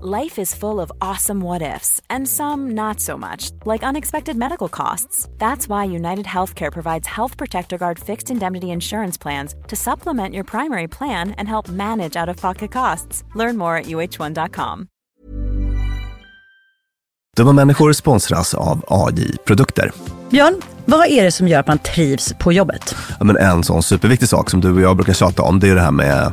Life is full of awesome what ifs, and some not so much, like unexpected medical costs. That's why United Healthcare provides Health Protector Guard fixed indemnity insurance plans to supplement your primary plan and help manage out of pocket costs. Learn more at uh1.com. Dumma människor sponsras av AJ Produkter. Björn, vad är det som gör att man trivs på jobbet? Ja, men en sån superviktig sak som du och jag brukar tjata om, det är det här med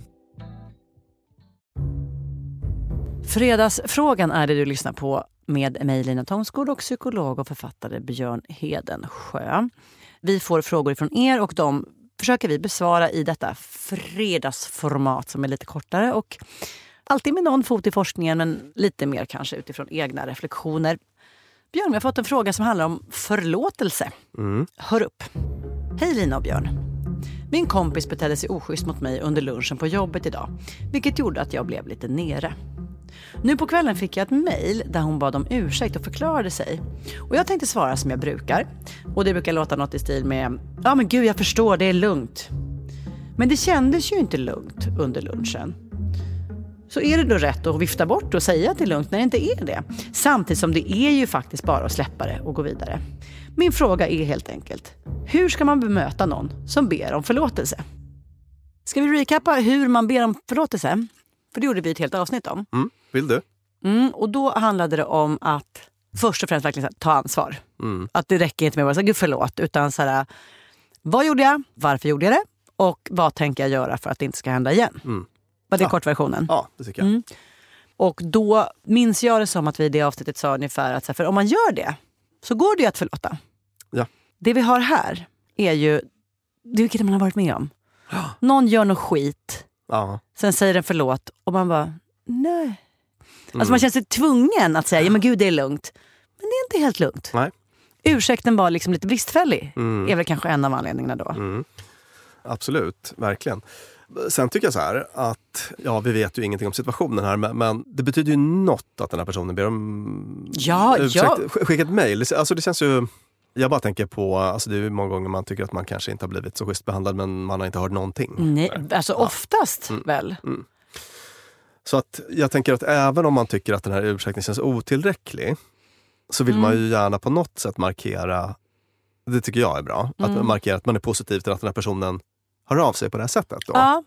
Fredagsfrågan är det du lyssnar på med mig Lina Thomsgård och psykolog och författare Björn Hedensjö. Vi får frågor från er och de försöker vi besvara i detta fredagsformat som är lite kortare och alltid med någon fot i forskningen men lite mer kanske utifrån egna reflektioner. Björn, vi har fått en fråga som handlar om förlåtelse. Hör upp. Hej Lina och Björn. Min kompis betedde sig oschysst mot mig under lunchen på jobbet idag, vilket gjorde att jag blev lite nere. Nu på kvällen fick jag ett mejl där hon bad om ursäkt och förklarade sig. Och jag tänkte svara som jag brukar. Och det brukar låta något i stil med Ja men gud jag förstår, det är lugnt. Men det kändes ju inte lugnt under lunchen. Så är det då rätt att vifta bort och säga att det är lugnt när det inte är det? Samtidigt som det är ju faktiskt bara att släppa det och gå vidare. Min fråga är helt enkelt, hur ska man bemöta någon som ber om förlåtelse? Ska vi recappa hur man ber om förlåtelse? För det gjorde vi ett helt avsnitt om. Vill du? Mm, och då handlade det om att först och främst verkligen här, ta ansvar. Mm. Att det räcker inte med att säga gud förlåt. Utan så här, vad gjorde jag? Varför gjorde jag det? Och vad tänker jag göra för att det inte ska hända igen? Mm. Var det Ja. kortversionen? Ja, det tycker jag. Mm. Och då minns jag det som att vi i det avsnittet sa ungefär att så här, för om man gör det så går det ju att förlåta. Ja. Det vi har här är ju, det vilket man har varit med om. Någon gör något skit, Ja. sen säger den förlåt och man bara, nej. Mm. Alltså man känner sig tvungen att säga, ja men gud det är lugnt. Men det är inte helt lugnt. Nej. Ursäkten var liksom lite bristfällig. Mm. är väl kanske en av anledningarna då. Mm. Absolut, verkligen. Sen tycker jag så här att, ja vi vet ju ingenting om situationen här men, men det betyder ju något att den här personen ber om Ja, ursäkt. ja. Sk- Skicka ett mejl. Alltså det känns ju, jag bara tänker på, alltså det är många gånger man tycker att man kanske inte har blivit så schysst behandlad men man har inte hört någonting. Nej, alltså oftast Mm. väl. Så att jag tänker att även om man tycker att den här ursäkten känns otillräcklig så vill Mm. man ju gärna på något sätt markera, det tycker jag är bra, Mm. att markera att man är positiv till att den här personen hör av sig på det här sättet. Då. Ja,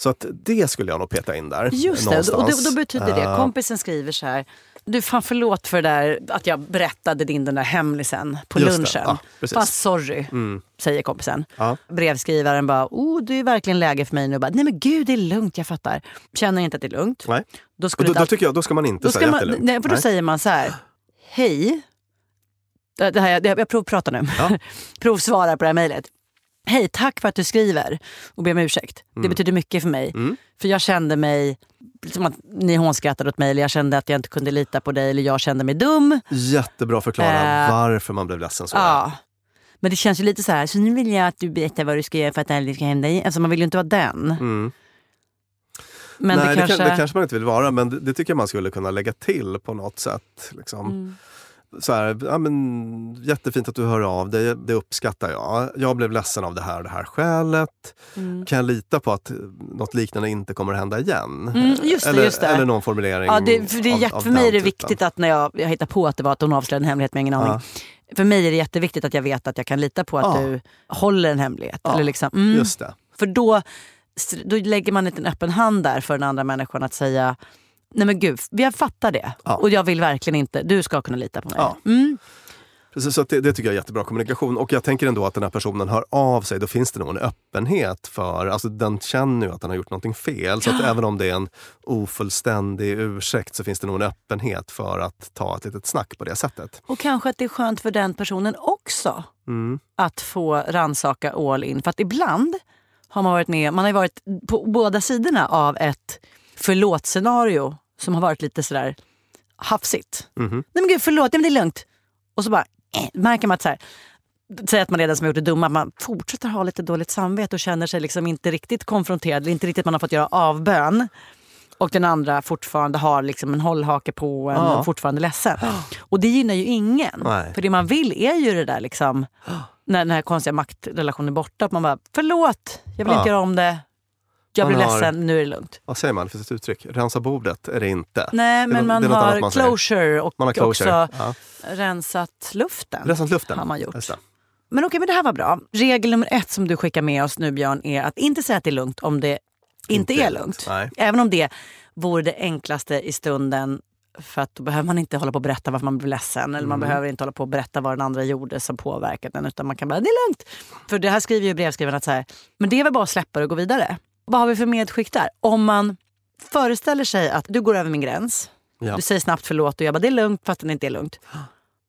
Så att det skulle jag nog peta in där. Just det, och då, någonstans. då betyder det, Eh, kompisen skriver så här. Du fan förlåt för det där att jag berättade din den där hemlisen på Just det, lunchen. ja, precis. Fast sorry, Mm, säger kompisen. ja. Brevskrivaren bara, oh det är verkligen läge för mig nu. Bara, Nej men gud det är lugnt, jag fattar. Känner inte att det är lugnt. Nej. Då, skulle då, då allt- tycker jag då ska man inte då säga man, att det är lugnt. nej, för då Nej. säger man så här. Hej. Det det här, det, jag provpratar nu. Ja. Provsvarar på det här mejlet. Hej, tack för att du skriver och ber om ursäkt. Det betyder mycket för mig. Mm. För jag kände mig som att ni hånskrattade åt mig eller jag kände att jag inte kunde lita på dig eller jag kände mig dum. Jättebra förklara Eh, varför man blev ledsen så. Ja. Men det känns ju lite så här, så nu vill jag att du berättar vad du ska göra för att det aldrig ska hända igen. Alltså man vill ju inte vara den. Mm. Men Nej, det det, kanske... kan, det kanske man inte vill vara, men det, det tycker jag man skulle kunna lägga till på något sätt. Liksom. Så här, ja, men, jättefint att du hör av dig, det uppskattar jag. Jag blev ledsen av det här och det här skälet. Mm. Kan jag lita på att något liknande inte kommer att hända igen? Mm, just det, eller, eller någon formulering. Ja, det, för det är av- jätte, av för mig är det typen. viktigt att när jag, jag hittar på att det var att hon avslöjade en hemlighet med ingen aning. Ja. För mig är det jätteviktigt att jag vet att jag kan lita på att Ja. du håller en hemlighet. Eller liksom, mm. För då, då lägger man inte en öppen hand där för den andra människan att säga Nej men gud, jag fattar det. Ja. Och jag vill verkligen inte, du ska kunna lita på mig. Ja. Mm. Precis, så det, det tycker jag är jättebra kommunikation. Och jag tänker ändå att den här personen hör av sig, då finns det nog en öppenhet för, alltså den känner ju att den har gjort någonting fel. Så att även om det är en ofullständig ursäkt så finns det nog en öppenhet för att ta ett litet snack på det sättet. Och kanske att det är skönt för den personen också Mm. att få ransaka all in. För att ibland har man varit med, man har varit på båda sidorna av ett förlåt-scenario som har varit lite sådär hafsigt. Mhm. Nej men gud förlåt, nej, men det är lugnt. Och så bara eh, märker man att så här, Säg att man den som har gjort det dumma, man fortsätter ha lite dåligt samvete och känner sig liksom inte riktigt konfronterad, eller inte riktigt man har fått göra avbön. Och den andra fortfarande har liksom en hållhake på en Ja. och fortfarande ledsen. Och det gynnar ju ingen. Nej. För det man vill är ju det där liksom, när den här konstiga maktrelationen är borta. Att man bara, förlåt, jag vill Ja. inte göra om det. Jag Man blir har- ledsen, nu är det lugnt. Vad säger man? Det finns ett uttryck. Rensa bordet är det inte. Nej, Det men man annat har man closure och Man har closure. också Ja. rensat luften. Rensat luften. har man gjort. Men okej, men det här var bra. Regel nummer ett som du skickar med oss nu Björn är att inte säga att det är lugnt om det inte, är lugnt. Nej. Även om det vore det enklaste i stunden för att då behöver man inte hålla på och berätta varför man blir ledsen. Eller man behöver inte hålla på och berätta vad den andra gjorde som påverkat den. Utan man kan bara, det är lugnt. För det här skriver ju brevskrivaren att så här, men det är väl bara att släppa det och gå vidare. Vad har vi för medskick där? Om man föreställer sig att du går över min gräns. Ja. Du säger snabbt förlåt och jag bara, det är lugnt fast det inte är lugnt.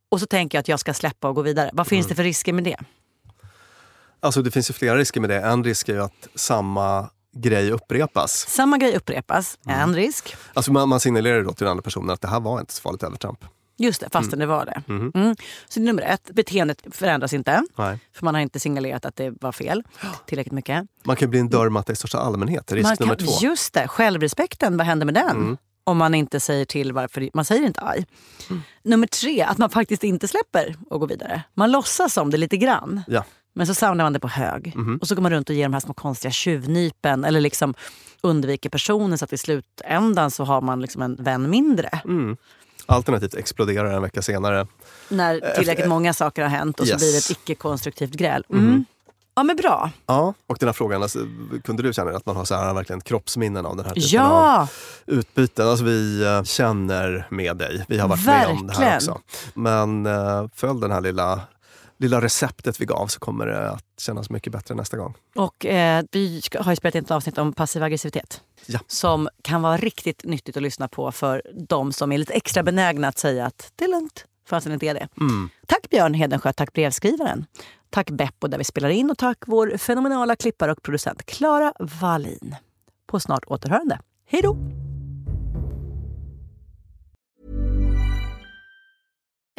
Och så tänker jag att jag ska släppa och gå vidare. Vad finns det för risker med det? Alltså det finns ju flera risker med det. En risk är ju att samma grej upprepas. Samma grej upprepas, Mm. en risk. Alltså man, man signalerar då till den andra personen att det här var inte så farligt övertramp. Just det, fastän det var det. Mhm. Mm. Så det är nummer ett, beteendet förändras inte. Nej. För man har inte signalerat att det var fel tillräckligt mycket. Man kan bli en dörrmatta i största allmänhet. Risk man nummer två. Mm. Just det, självrespekten, vad händer med den? Om man inte säger till varför, man säger inte aj. Mm. Nummer tre, att man faktiskt inte släpper och går vidare. Man låtsas om det lite grann. Ja. Men så samlar man det på hög. Mhm. Och så går man runt och ger de här små konstiga tjuvnypen. Eller liksom undviker personen så att i slutändan så har man liksom en vän mindre. Mm. Alternativt exploderar en vecka senare. När tillräckligt många saker har hänt och så Yes. blir det ett icke-konstruktivt gräl. Mhm. Mm. Ja men bra. Ja, och den här frågan, alltså, kunde du känna att man har så här, verkligen kroppsminnen av den här typen Ja. av utbyten? Alltså, vi eh, känner med dig. Vi har varit med om det här Verkligen. också. Men eh, följ den här lilla, lilla receptet vi gav så kommer det att kännas mycket bättre nästa gång. Och eh, vi har ju spelat in ett avsnitt om passiv aggressivitet. Ja. Som kan vara riktigt nyttigt att lyssna på för de som är lite extra benägna att säga att det är lugnt, fast det inte är det. Mm. Tack Björn Hedensjö, tack brevskrivaren. Tack Beppo där vi spelar in och tack vår fenomenala klippare och producent Klara Wallin. På snart återhörande. Hej då!